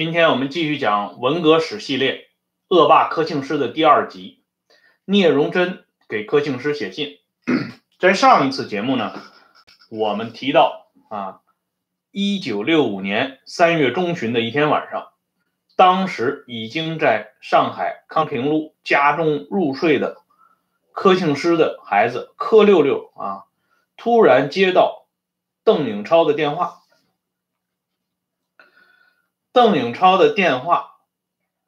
今天我们继续讲文革史系列《恶霸柯庆施》的第二集。聂荣臻给柯庆施写信。在上一次节目呢，我们提到啊，一九六五年三月中旬的一天晚上，当时已经在上海康平路家中入睡的柯庆施的孩子柯六六啊，突然接到邓颖超的电话。邓颖超的电话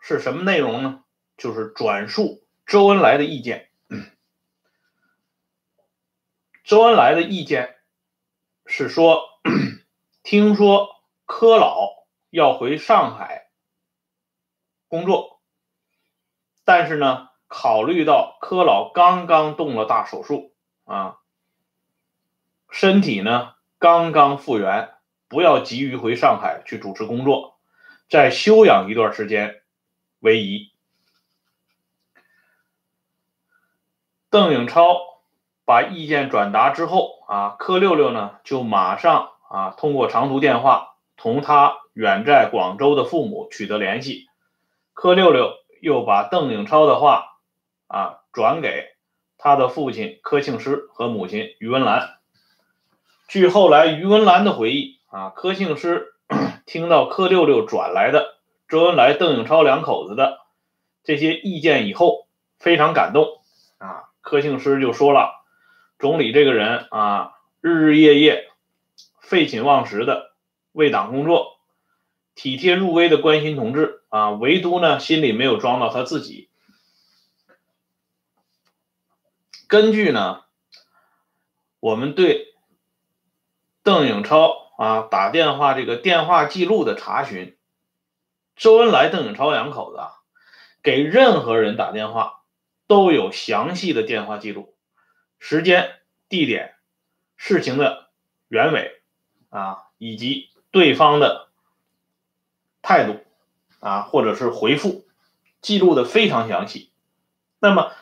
是什么内容呢？就是转述周恩来的意见。周恩来的意见是说，听说柯老要回上海工作，但是呢，考虑到柯老刚刚动了大手术啊，身体呢刚刚复原，不要急于回上海去主持工作。再休养一段时间为宜。邓颖超把意见转达之后啊，柯六六呢就马上啊通过长途电话同他远在广州的父母取得联系。柯六六又把邓颖超的话啊转给他的父亲柯庆施和母亲于文兰。据后来于文兰的回忆啊，柯庆施。听到柯六六转来的周恩来、邓颖超两口子的这些意见以后，非常感动啊。柯庆施就说了：“总理这个人啊，日日夜夜废寝忘食的为党工作，体贴入微的关心同志啊，唯独呢心里没有装到他自己。”根据呢，我们对邓颖超。啊，打电话这个电话记录的查询，周恩来、邓颖超两口子啊，给任何人打电话都有详细的电话记录，时间、地点、事情的原委啊，以及对方的态度啊，或者是回复，记录的非常详细。那么，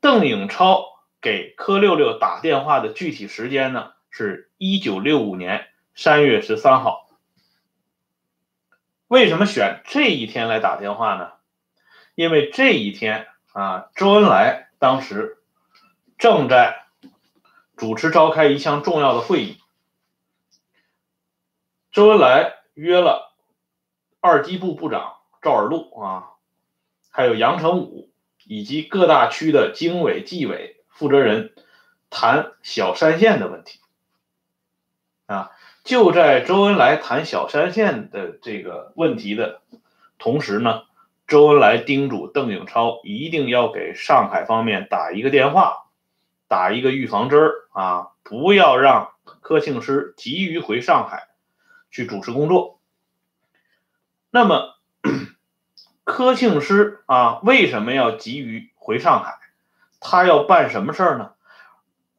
邓颖超给柯六六打电话的具体时间呢，是一九六五年。三月十三号，为什么选这一天来打电话呢？因为这一天啊，周恩来当时正在主持召开一项重要的会议。周恩来约了二机部部长赵尔陆啊，还有杨成武以及各大区的经委、纪委负责人谈小山县的问题啊。就在周恩来谈小山县的这个问题的同时呢，周恩来叮嘱邓颖超一定要给上海方面打一个电话，打一个预防针儿啊，不要让柯庆施急于回上海去主持工作。那么，柯庆施啊，为什么要急于回上海？他要办什么事儿呢？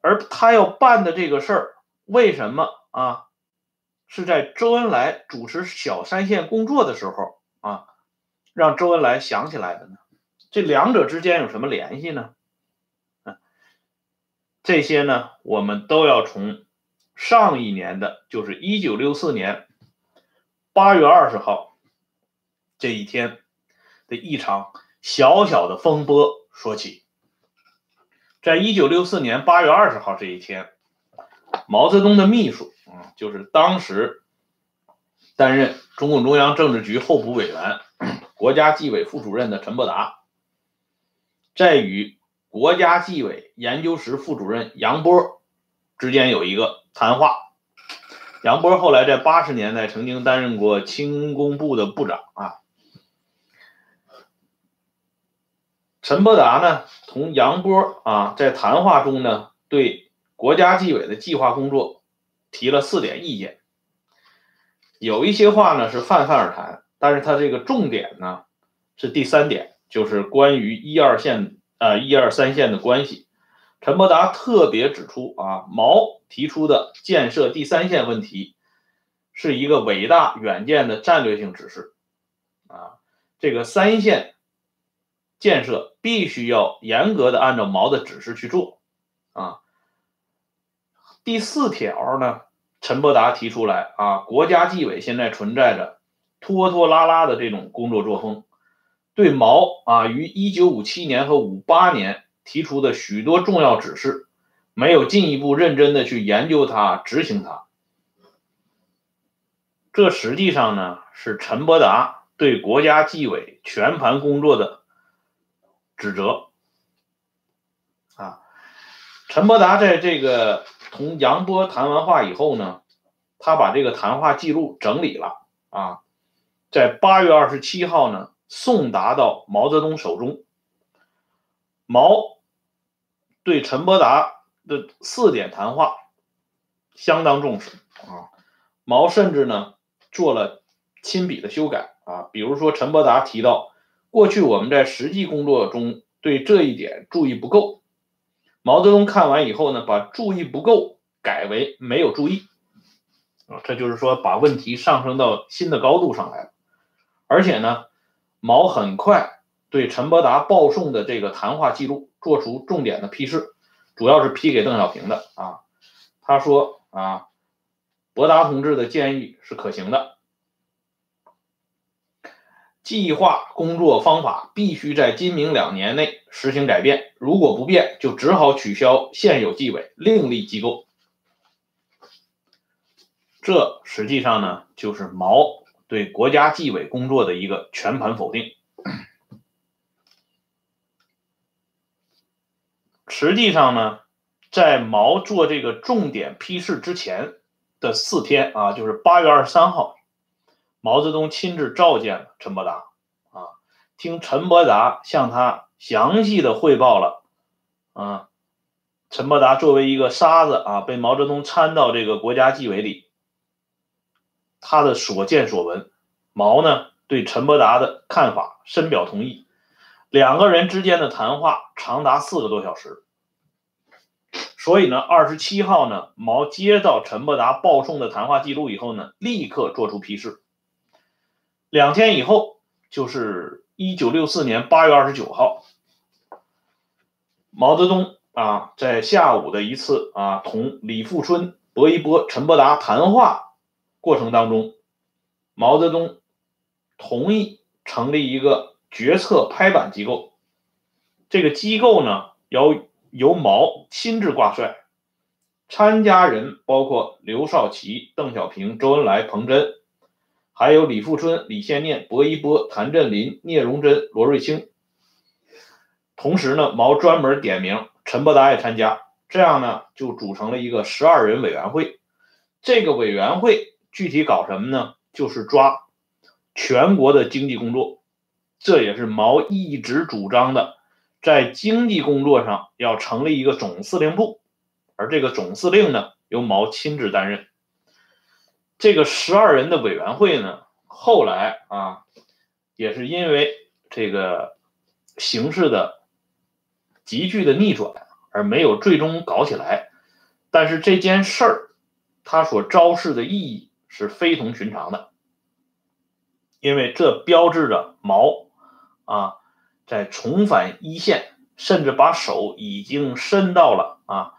而他要办的这个事儿，为什么啊？是在周恩来主持小山县工作的时候啊，让周恩来想起来的呢？这两者之间有什么联系呢？这些呢，我们都要从上一年的，就是一九六四年八月二十号这一天的一场小小的风波说起。在一九六四年八月二十号这一天，毛泽东的秘书。啊，就是当时担任中共中央政治局候补委员、国家纪委副主任的陈伯达，在与国家纪委研究室副主任杨波之间有一个谈话。杨波后来在八十年代曾经担任过轻工部的部长啊。陈伯达呢，同杨波啊在谈话中呢，对国家纪委的计划工作。提了四点意见，有一些话呢是泛泛而谈，但是他这个重点呢是第三点，就是关于一二线啊一二三线的关系。陈伯达特别指出啊，毛提出的建设第三线问题是一个伟大远见的战略性指示啊，这个三线建设必须要严格的按照毛的指示去做啊。第四条呢，陈伯达提出来啊，国家纪委现在存在着拖拖拉拉的这种工作作风，对毛啊于1957年和58年提出的许多重要指示，没有进一步认真的去研究它、执行它。这实际上呢是陈伯达对国家纪委全盘工作的指责。啊，陈伯达在这个同杨波谈完话以后呢，他把这个谈话记录整理了啊，在八月二十七号呢送达到毛泽东手中。毛对陈伯达的四点谈话相当重视啊，毛甚至呢。做了亲笔的修改啊，比如说陈伯达提到，过去我们在实际工作中对这一点注意不够。毛泽东看完以后呢，把注意不够改为没有注意啊，这就是说把问题上升到新的高度上来了。而且呢，毛很快对陈伯达报送的这个谈话记录做出重点的批示，主要是批给邓小平的啊。他说啊。伯达同志的建议是可行的，计划工作方法必须在今明两年内实行改变，如果不变，就只好取消现有纪委，另立机构。这实际上呢，就是毛对国家纪委工作的一个全盘否定。实际上呢，在毛做这个重点批示之前。的四天啊，就是八月二十三号，毛泽东亲自召见了陈伯达啊，听陈伯达向他详细的汇报了啊，陈伯达作为一个沙子啊，被毛泽东参到这个国家纪委里，他的所见所闻，毛呢对陈伯达的看法深表同意，两个人之间的谈话长达四个多小时。所以呢，二十七号呢，毛接到陈伯达报送的谈话记录以后呢，立刻作出批示。两天以后，就是一九六四年八月二十九号，毛泽东啊，在下午的一次啊同李富春、薄一波、陈伯达谈话过程当中，毛泽东同意成立一个决策拍板机构。这个机构呢，要。由毛亲自挂帅，参加人包括刘少奇、邓小平、周恩来、彭真，还有李富春、李先念、薄一波、谭震林、聂荣臻、罗瑞卿。同时呢，毛专门点名陈伯达也参加，这样呢就组成了一个十二人委员会。这个委员会具体搞什么呢？就是抓全国的经济工作，这也是毛一直主张的。在经济工作上要成立一个总司令部，而这个总司令呢由毛亲自担任。这个十二人的委员会呢，后来啊也是因为这个形势的急剧的逆转而没有最终搞起来。但是这件事儿它所昭示的意义是非同寻常的，因为这标志着毛啊。在重返一线，甚至把手已经伸到了啊！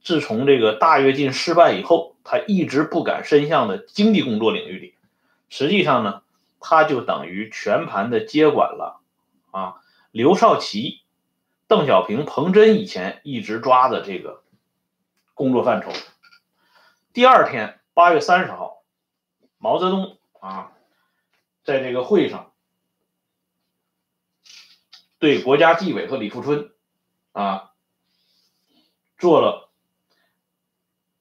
自从这个大跃进失败以后，他一直不敢伸向的经济工作领域里，实际上呢，他就等于全盘的接管了啊！刘少奇、邓小平、彭真以前一直抓的这个工作范畴。第二天，八月三十号，毛泽东啊，在这个会上。对国家纪委和李富春，啊，做了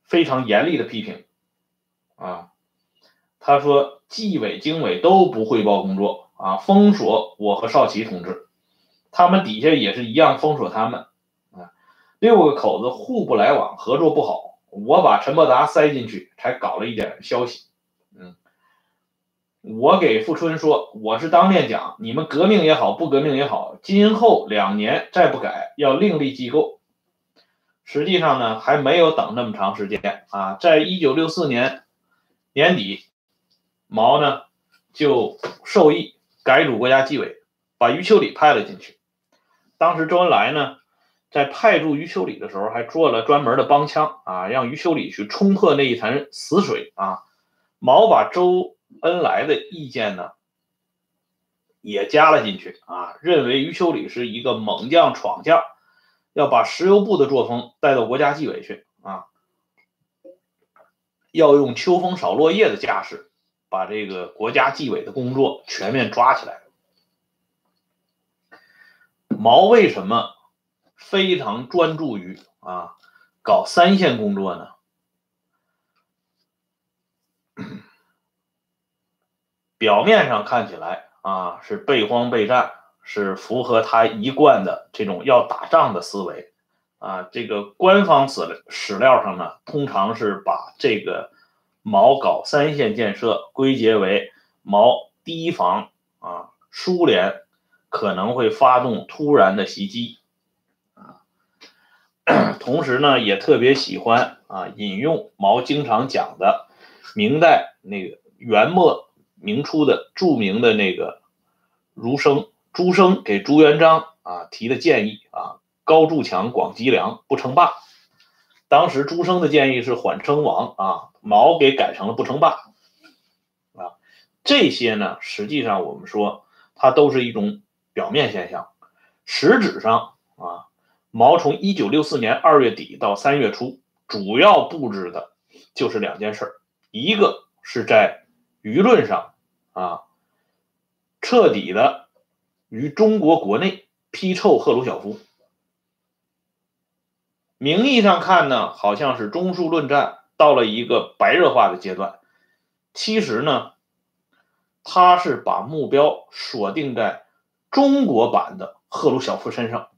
非常严厉的批评，啊，他说纪委、经委都不汇报工作，啊，封锁我和少奇同志，他们底下也是一样封锁他们，啊，六个口子互不来往，合作不好，我把陈伯达塞进去，才搞了一点消息。嗯我给富春说，我是当面讲，你们革命也好，不革命也好，今后两年再不改，要另立机构。实际上呢，还没有等那么长时间啊，在一九六四年年底，毛呢就授意改组国家纪委，把余秋里派了进去。当时周恩来呢，在派驻余秋里的时候，还做了专门的帮腔啊，让余秋里去冲破那一潭死水啊。毛把周恩来的意见呢，也加了进去啊，认为余秋里是一个猛将闯将，要把石油部的作风带到国家纪委去啊，要用秋风扫落叶的架势，把这个国家纪委的工作全面抓起来。毛为什么非常专注于啊搞三线工作呢？表面上看起来啊是备荒备战，是符合他一贯的这种要打仗的思维啊。这个官方史史料上呢，通常是把这个毛搞三线建设归结为毛提防啊苏联可能会发动突然的袭击啊。同时呢，也特别喜欢啊引用毛经常讲的明代那个元末。明初的著名的那个儒生朱生给朱元璋啊提的建议啊，高筑墙，广积粮，不称霸。当时朱生的建议是缓称王啊，毛给改成了不称霸啊。这些呢，实际上我们说它都是一种表面现象，实质上啊，毛从一九六四年二月底到三月初，主要布置的就是两件事一个是在。舆论上啊，彻底的与中国国内批臭赫鲁晓夫。名义上看呢，好像是中苏论战到了一个白热化的阶段，其实呢，他是把目标锁定在中国版的赫鲁晓夫身上。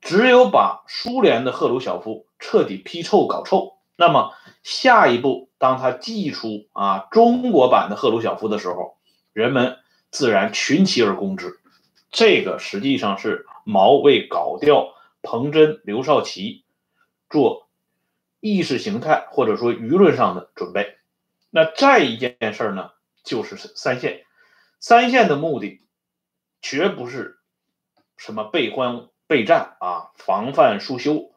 只有把苏联的赫鲁晓夫彻底批臭、搞臭，那么下一步。当他祭出啊中国版的赫鲁晓夫的时候，人们自然群起而攻之。这个实际上是毛为搞掉彭真、刘少奇做意识形态或者说舆论上的准备。那再一件事呢，就是三线。三线的目的绝不是什么备荒备战啊，防范疏修，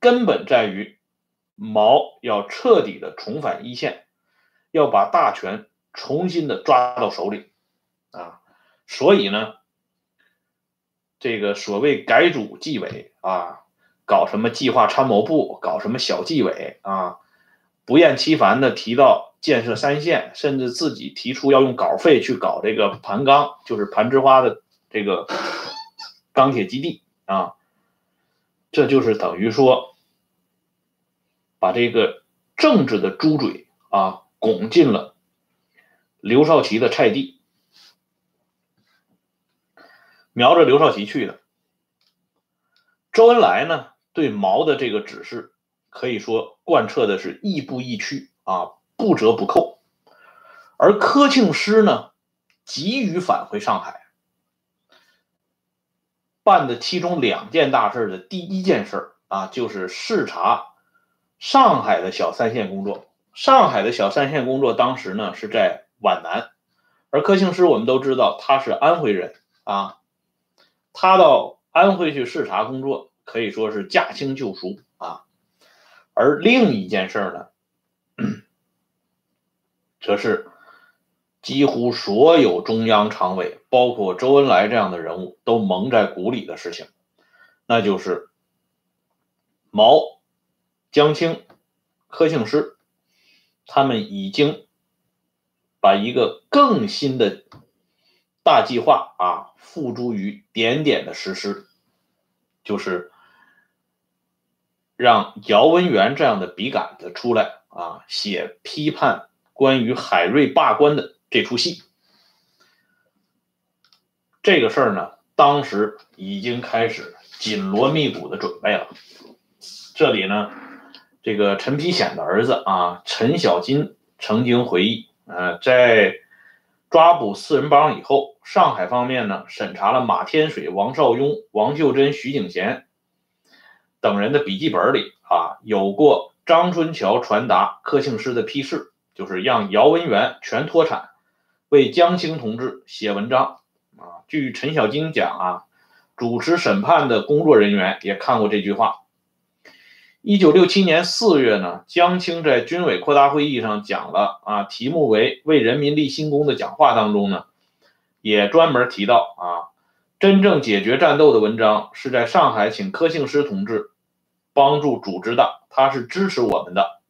根本在于。毛要彻底的重返一线，要把大权重新的抓到手里，啊，所以呢，这个所谓改组纪委啊，搞什么计划参谋部，搞什么小纪委啊，不厌其烦的提到建设三线，甚至自己提出要用稿费去搞这个盘钢，就是盘枝花的这个钢铁基地啊，这就是等于说。把这个政治的猪嘴啊拱进了刘少奇的菜地，瞄着刘少奇去的。周恩来呢，对毛的这个指示可以说贯彻的是亦步亦趋啊，不折不扣。而柯庆施呢，急于返回上海，办的其中两件大事的第一件事啊，就是视察。上海的小三线工作，上海的小三线工作当时呢是在皖南，而柯庆施我们都知道他是安徽人啊，他到安徽去视察工作可以说是驾轻就熟啊。而另一件事呢，则是几乎所有中央常委，包括周恩来这样的人物都蒙在鼓里的事情，那就是毛。江青、柯庆施，他们已经把一个更新的大计划啊付诸于点点的实施，就是让姚文元这样的笔杆子出来啊，写批判关于海瑞罢官的这出戏。这个事儿呢，当时已经开始紧锣密鼓的准备了。这里呢。这个陈丕显的儿子啊，陈小金曾经回忆，呃，在抓捕四人帮以后，上海方面呢审查了马天水、王绍庸、王秀珍、徐景贤等人的笔记本里啊，有过张春桥传达柯庆施的批示，就是让姚文元全脱产，为江青同志写文章啊。据陈小金讲啊，主持审判的工作人员也看过这句话。一九六七年四月呢，江青在军委扩大会议上讲了啊，题目为“为人民立新功”的讲话当中呢，也专门提到啊，真正解决战斗的文章是在上海请柯庆施同志帮助组织的，他是支持我们的。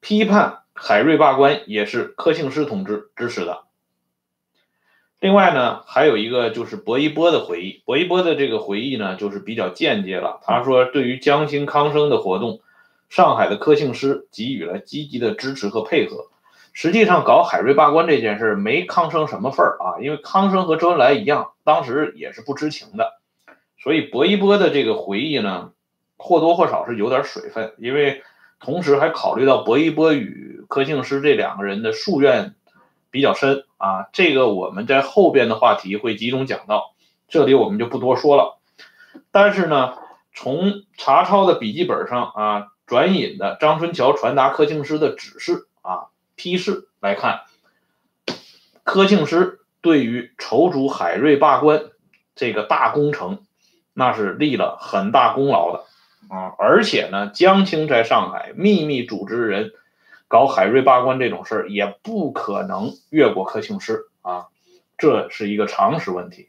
批判海瑞罢官也是柯庆施同志支持的。另外呢，还有一个就是薄一波的回忆。薄一波的这个回忆呢，就是比较间接了。他说，对于江青康生的活动，上海的柯庆施给予了积极的支持和配合。实际上，搞海瑞罢官这件事没康生什么份儿啊，因为康生和周恩来一样，当时也是不知情的。所以，薄一波的这个回忆呢，或多或少是有点水分，因为同时还考虑到薄一波与柯庆施这两个人的夙愿比较深。啊，这个我们在后边的话题会集中讲到，这里我们就不多说了。但是呢，从查抄的笔记本上啊转引的张春桥传达柯庆施的指示啊批示来看，柯庆施对于筹组海瑞罢官这个大工程，那是立了很大功劳的啊。而且呢，江青在上海秘密组织人。搞海瑞罢官这种事儿也不可能越过柯庆施啊，这是一个常识问题。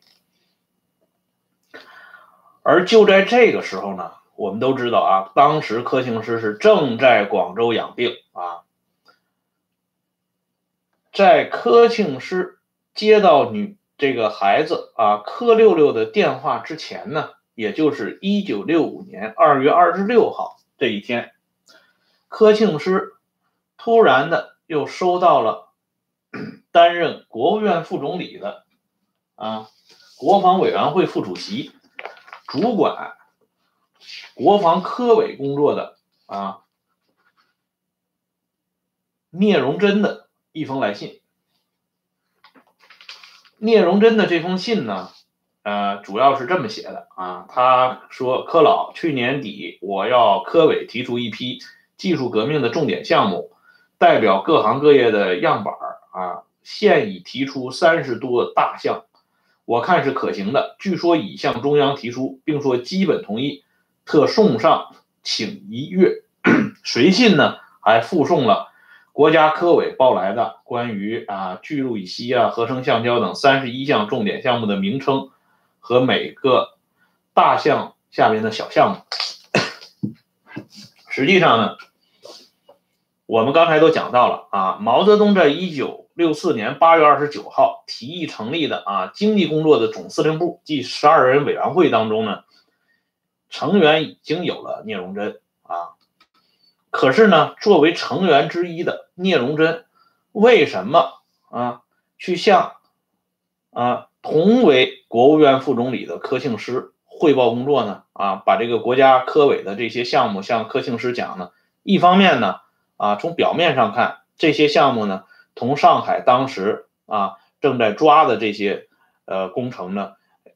而就在这个时候呢，我们都知道啊，当时柯庆施是正在广州养病啊。在柯庆施接到女这个孩子啊柯六六的电话之前呢，也就是一九六五年二月二十六号这一天，柯庆施。突然的又收到了 担任国务院副总理的啊国防委员会副主席，主管国防科委工作的啊聂荣臻的一封来信。聂荣臻的这封信呢，呃，主要是这么写的啊，他说：“柯老，去年底我要科委提出一批技术革命的重点项目。”代表各行各业的样板儿啊，现已提出三十多大项，我看是可行的。据说已向中央提出，并说基本同意，特送上请一阅。随信呢，还附送了国家科委报来的关于啊聚氯乙烯啊、合成橡胶等三十一项重点项目的名称和每个大项下面的小项目。实际上呢。我们刚才都讲到了啊，毛泽东在一九六四年八月二十九号提议成立的啊经济工作的总司令部即十二人委员会当中呢，成员已经有了聂荣臻啊，可是呢，作为成员之一的聂荣臻，为什么啊去向啊同为国务院副总理的柯庆施汇报工作呢？啊，把这个国家科委的这些项目向柯庆施讲呢？一方面呢。啊，从表面上看，这些项目呢，同上海当时啊正在抓的这些呃工程呢，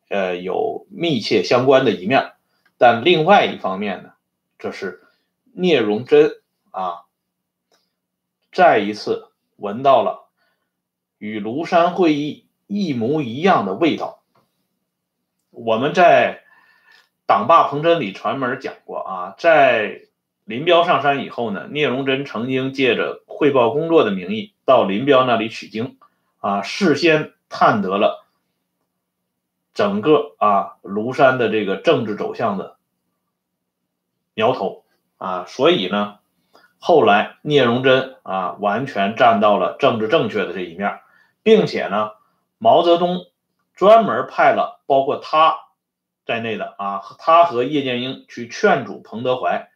呃有密切相关的一面。但另外一方面呢，这是聂荣臻啊再一次闻到了与庐山会议一模一样的味道。我们在党霸彭真里传门讲过啊，在。林彪上山以后呢，聂荣臻曾经借着汇报工作的名义到林彪那里取经，啊，事先探得了整个啊庐山的这个政治走向的苗头啊，所以呢，后来聂荣臻啊完全站到了政治正确的这一面，并且呢，毛泽东专门派了包括他在内的啊，他和叶剑英去劝阻彭德怀。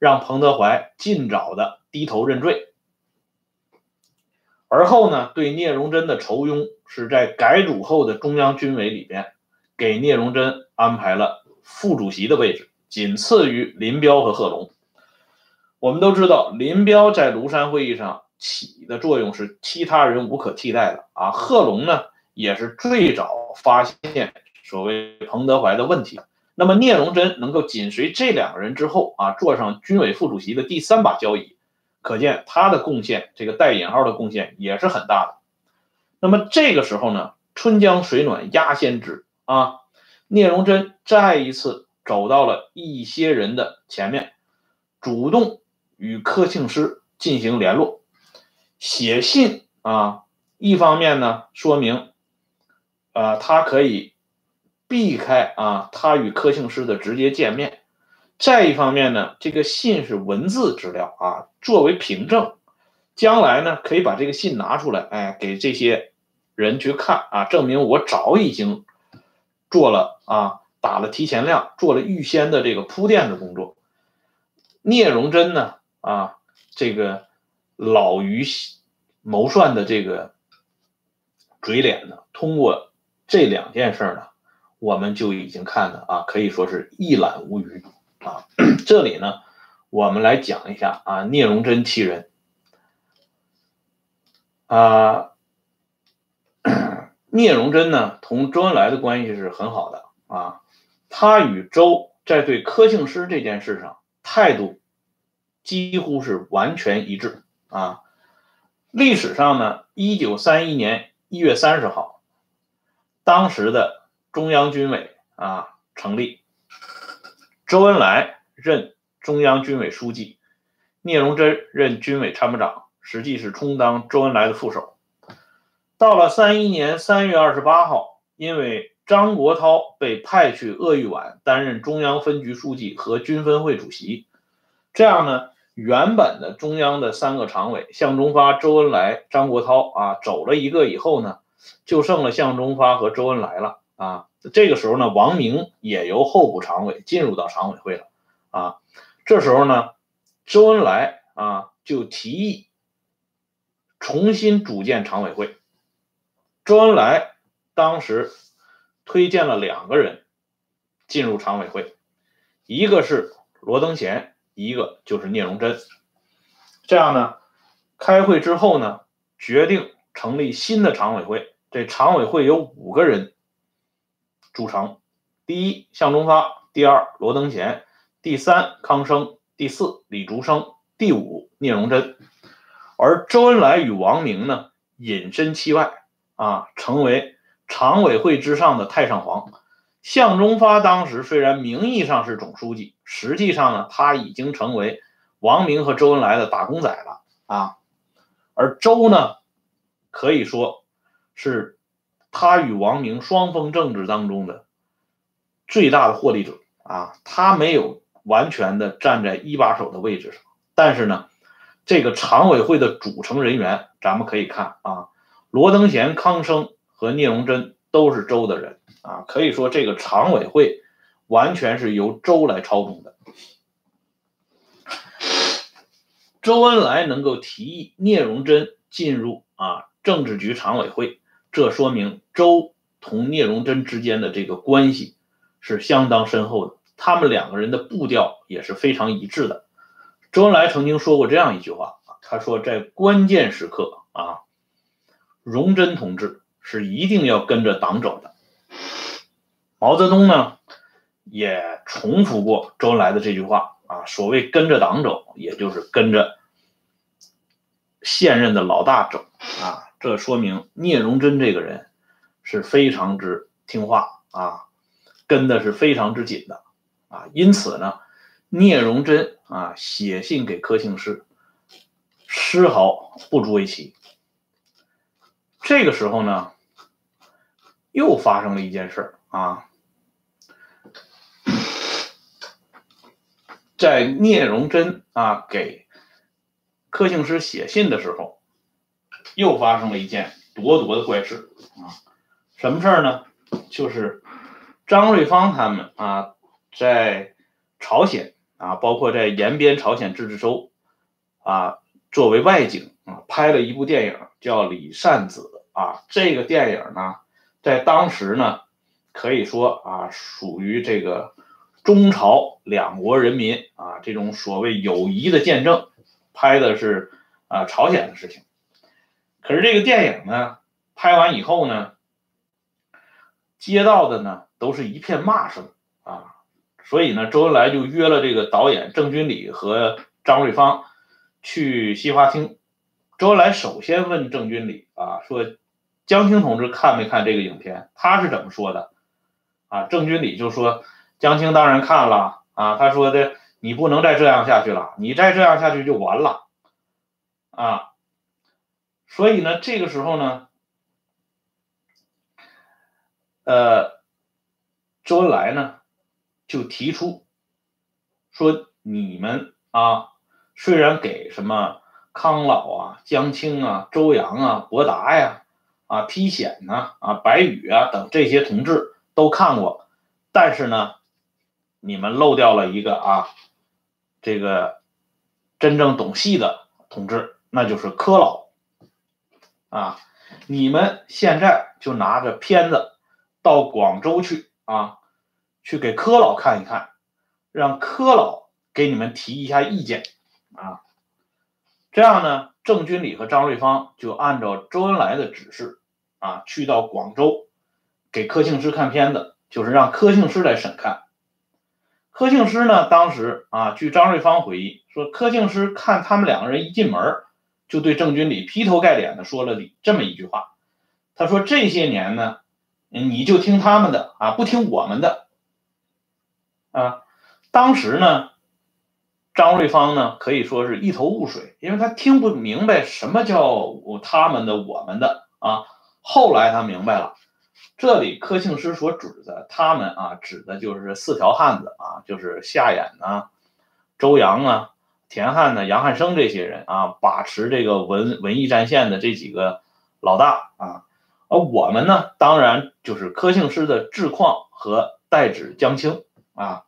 让彭德怀尽早的低头认罪，而后呢，对聂荣臻的仇庸是在改组后的中央军委里边，给聂荣臻安排了副主席的位置，仅次于林彪和贺龙。我们都知道，林彪在庐山会议上起的作用是其他人无可替代的啊。贺龙呢，也是最早发现所谓彭德怀的问题。那么聂荣臻能够紧随这两个人之后啊，坐上军委副主席的第三把交椅，可见他的贡献，这个带引号的贡献也是很大的。那么这个时候呢，春江水暖鸭先知啊，聂荣臻再一次走到了一些人的前面，主动与柯庆施进行联络，写信啊，一方面呢说明，呃，他可以避开啊他与柯庆施的直接见面，再一方面呢，这个信是文字资料啊，作为凭证，将来呢可以把这个信拿出来，哎，给这些人去看啊，证明我早已经做了啊。打了提前量，做了预先的这个铺垫的工作。聂荣臻呢，啊，这个老于谋算的这个嘴脸呢，通过这两件事呢，我们就已经看的啊，可以说是一览无余啊。这里呢，我们来讲一下啊，聂荣臻其人啊，聂荣臻呢，同周恩来的关系是很好的啊。他与周在对柯庆施这件事上态度几乎是完全一致啊。历史上呢，一九三一年一月三十号，当时的中央军委啊成立，周恩来任中央军委书记，聂荣臻任军委参谋长，实际是充当周恩来的副手。到了三一年三月二十八号，因为张国焘被派去鄂豫皖担任中央分局书记和军分会主席，这样呢，原本的中央的三个常委向忠发、周恩来、张国焘啊走了一个以后呢，就剩了向忠发和周恩来了啊。这个时候呢，王明也由候补常委进入到常委会了啊。这时候呢，周恩来啊就提议重新组建常委会，周恩来当时。推荐了两个人进入常委会，一个是罗登贤，一个就是聂荣臻。这样呢，开会之后呢，决定成立新的常委会。这常委会有五个人组成：第一，向忠发；第二，罗登贤；第三，康生；第四，李竹生；第五，聂荣臻。而周恩来与王明呢，隐身其外啊，成为。常委会之上的太上皇，向忠发当时虽然名义上是总书记，实际上呢，他已经成为王明和周恩来的打工仔了啊。而周呢，可以说是他与王明双峰政治当中的最大的获利者啊。他没有完全的站在一把手的位置上，但是呢，这个常委会的组成人员，咱们可以看啊，罗登贤、康生。和聂荣臻都是周的人啊，可以说这个常委会完全是由周来操纵的。周恩来能够提议聂荣臻进入啊政治局常委会，这说明周同聂荣臻之间的这个关系是相当深厚的，他们两个人的步调也是非常一致的。周恩来曾经说过这样一句话，他说在关键时刻啊，荣臻同志。是一定要跟着党走的。毛泽东呢，也重复过周恩来的这句话啊，所谓跟着党走，也就是跟着现任的老大走啊。这说明聂荣臻这个人是非常之听话啊，跟的是非常之紧的啊。因此呢，聂荣臻啊写信给柯庆施，丝毫不足为奇。这个时候呢。又发生了一件事啊，在聂荣臻啊给柯庆施写信的时候，又发生了一件夺夺的怪事啊！什么事儿呢？就是张瑞芳他们啊，在朝鲜啊，包括在延边朝鲜自治州啊，作为外景啊，拍了一部电影叫《李善子》啊，这个电影呢。在当时呢，可以说啊，属于这个中朝两国人民啊这种所谓友谊的见证，拍的是啊朝鲜的事情。可是这个电影呢，拍完以后呢，接到的呢都是一片骂声啊，所以呢，周恩来就约了这个导演郑君里和张瑞芳去西花厅。周恩来首先问郑君里啊说。江青同志看没看这个影片？他是怎么说的？啊，郑军礼就说江青当然看了啊。他说的，你不能再这样下去了，你再这样下去就完了啊！所以呢，这个时候呢，呃，周恩来呢就提出说：“你们啊，虽然给什么康老啊、江青啊、周扬啊、伯达呀、啊丕显呐、啊白羽啊等这些同志都看过，但是呢，你们漏掉了一个啊。”这个真正懂戏的同志，那就是柯老啊！你们现在就拿着片子到广州去啊，去给柯老看一看，让柯老给你们提一下意见啊。这样呢，郑军礼和张瑞芳就按照周恩来的指示啊，去到广州给柯庆施看片子，就是让柯庆施来审看。柯庆施呢？当时啊，据张瑞芳回忆说，柯庆施看他们两个人一进门，就对郑军礼劈头盖脸的说了这么一句话。他说：“这些年呢，你就听他们的啊，不听我们的。”啊，当时呢，张瑞芳呢可以说是一头雾水，因为他听不明白什么叫他们的、我们的啊。后来他明白了。这里柯庆施所指的他们啊，指的就是四条汉子啊，就是夏衍呐、周扬啊、田汉呢、杨汉生这些人啊，把持这个文文艺战线的这几个老大啊。而我们呢，当然就是柯庆施的智矿和代指江青啊。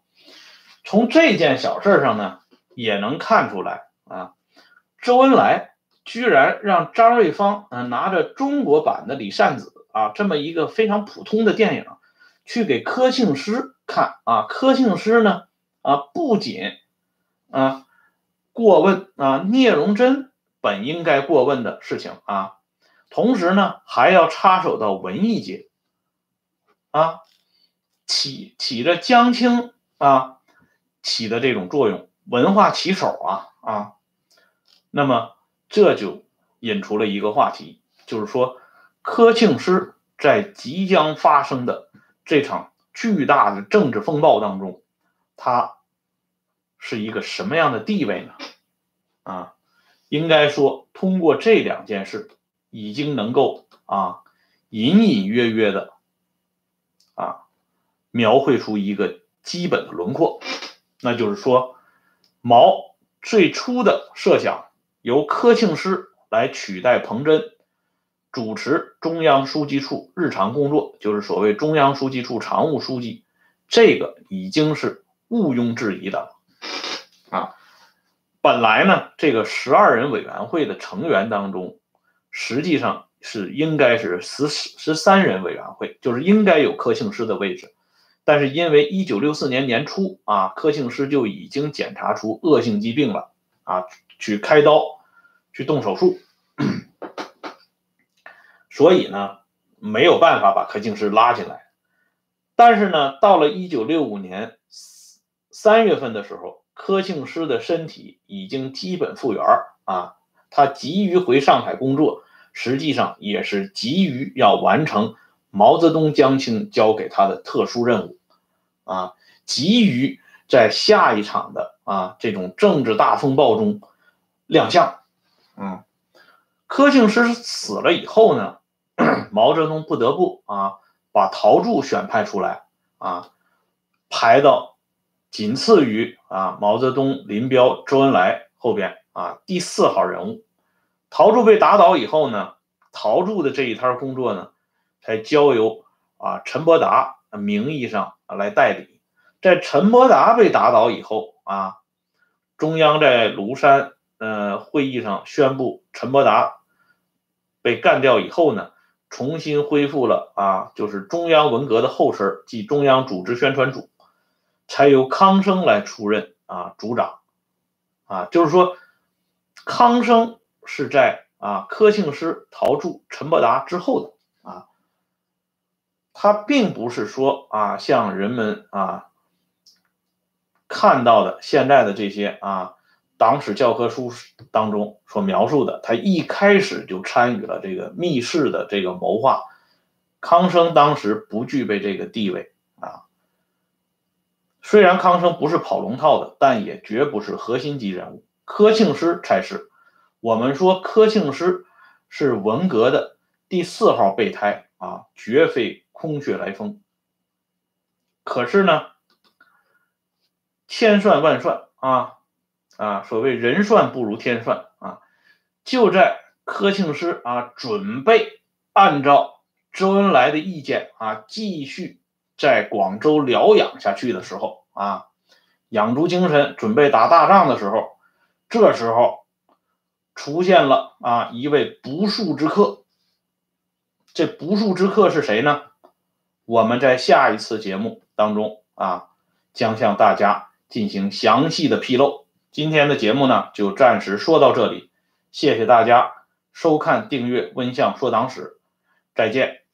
从这件小事上呢，也能看出来啊，周恩来居然让张瑞芳嗯拿着中国版的李善子。啊，这么一个非常普通的电影，去给柯庆施看啊，柯庆施呢，啊，不仅啊过问啊聂荣臻本应该过问的事情啊，同时呢还要插手到文艺界啊，起起着江青啊起的这种作用，文化旗手啊啊，那么这就引出了一个话题，就是说。柯庆施在即将发生的这场巨大的政治风暴当中，他是一个什么样的地位呢？啊，应该说，通过这两件事，已经能够啊隐隐约约的啊描绘出一个基本的轮廓，那就是说，毛最初的设想由柯庆施来取代彭真。主持中央书记处日常工作，就是所谓中央书记处常务书记，这个已经是毋庸置疑的啊。本来呢，这个十二人委员会的成员当中，实际上是应该是十十三人委员会，就是应该有柯庆施的位置，但是因为一九六四年年初啊，柯庆施就已经检查出恶性疾病了啊，去开刀，去动手术。所以呢，没有办法把柯庆施拉进来。但是呢，到了一九六五年三月份的时候，柯庆施的身体已经基本复原啊，他急于回上海工作，实际上也是急于要完成毛泽东、江青交给他的特殊任务啊，急于在下一场的啊这种政治大风暴中亮相。嗯，柯庆施死了以后呢？毛泽东不得不啊，把陶铸选派出来啊，排到仅次于啊毛泽东、林彪、周恩来后边啊第四号人物。陶铸被打倒以后呢，陶铸的这一摊工作呢，才交由啊陈伯达名义上来代理。在陈伯达被打倒以后啊，中央在庐山呃会议上宣布陈伯达被干掉以后呢。重新恢复了啊，就是中央文革的后身，即中央组织宣传组，才由康生来出任啊组长，啊，就是说，康生是在啊柯庆施、陶铸、陈伯达之后的啊，他并不是说啊像人们啊看到的现在的这些啊。党史教科书当中所描述的，他一开始就参与了这个密室的这个谋划。康生当时不具备这个地位，虽然康生不是跑龙套的，但也绝不是核心级人物。柯庆施才是。我们说柯庆施是文革的第四号备胎啊，绝非空穴来风。可是呢，千算万算啊啊，所谓人算不如天算啊，就在柯庆施啊准备按照周恩来的意见啊继续在广州疗养下去的时候啊，养足精神准备打大仗的时候，这时候出现了啊一位不速之客。这不速之客是谁呢？我们在下一次节目当中啊，将向大家进行详细的披露。今天的节目呢，就暂时说到这里，谢谢大家收看、订阅《温相说党史》，再见。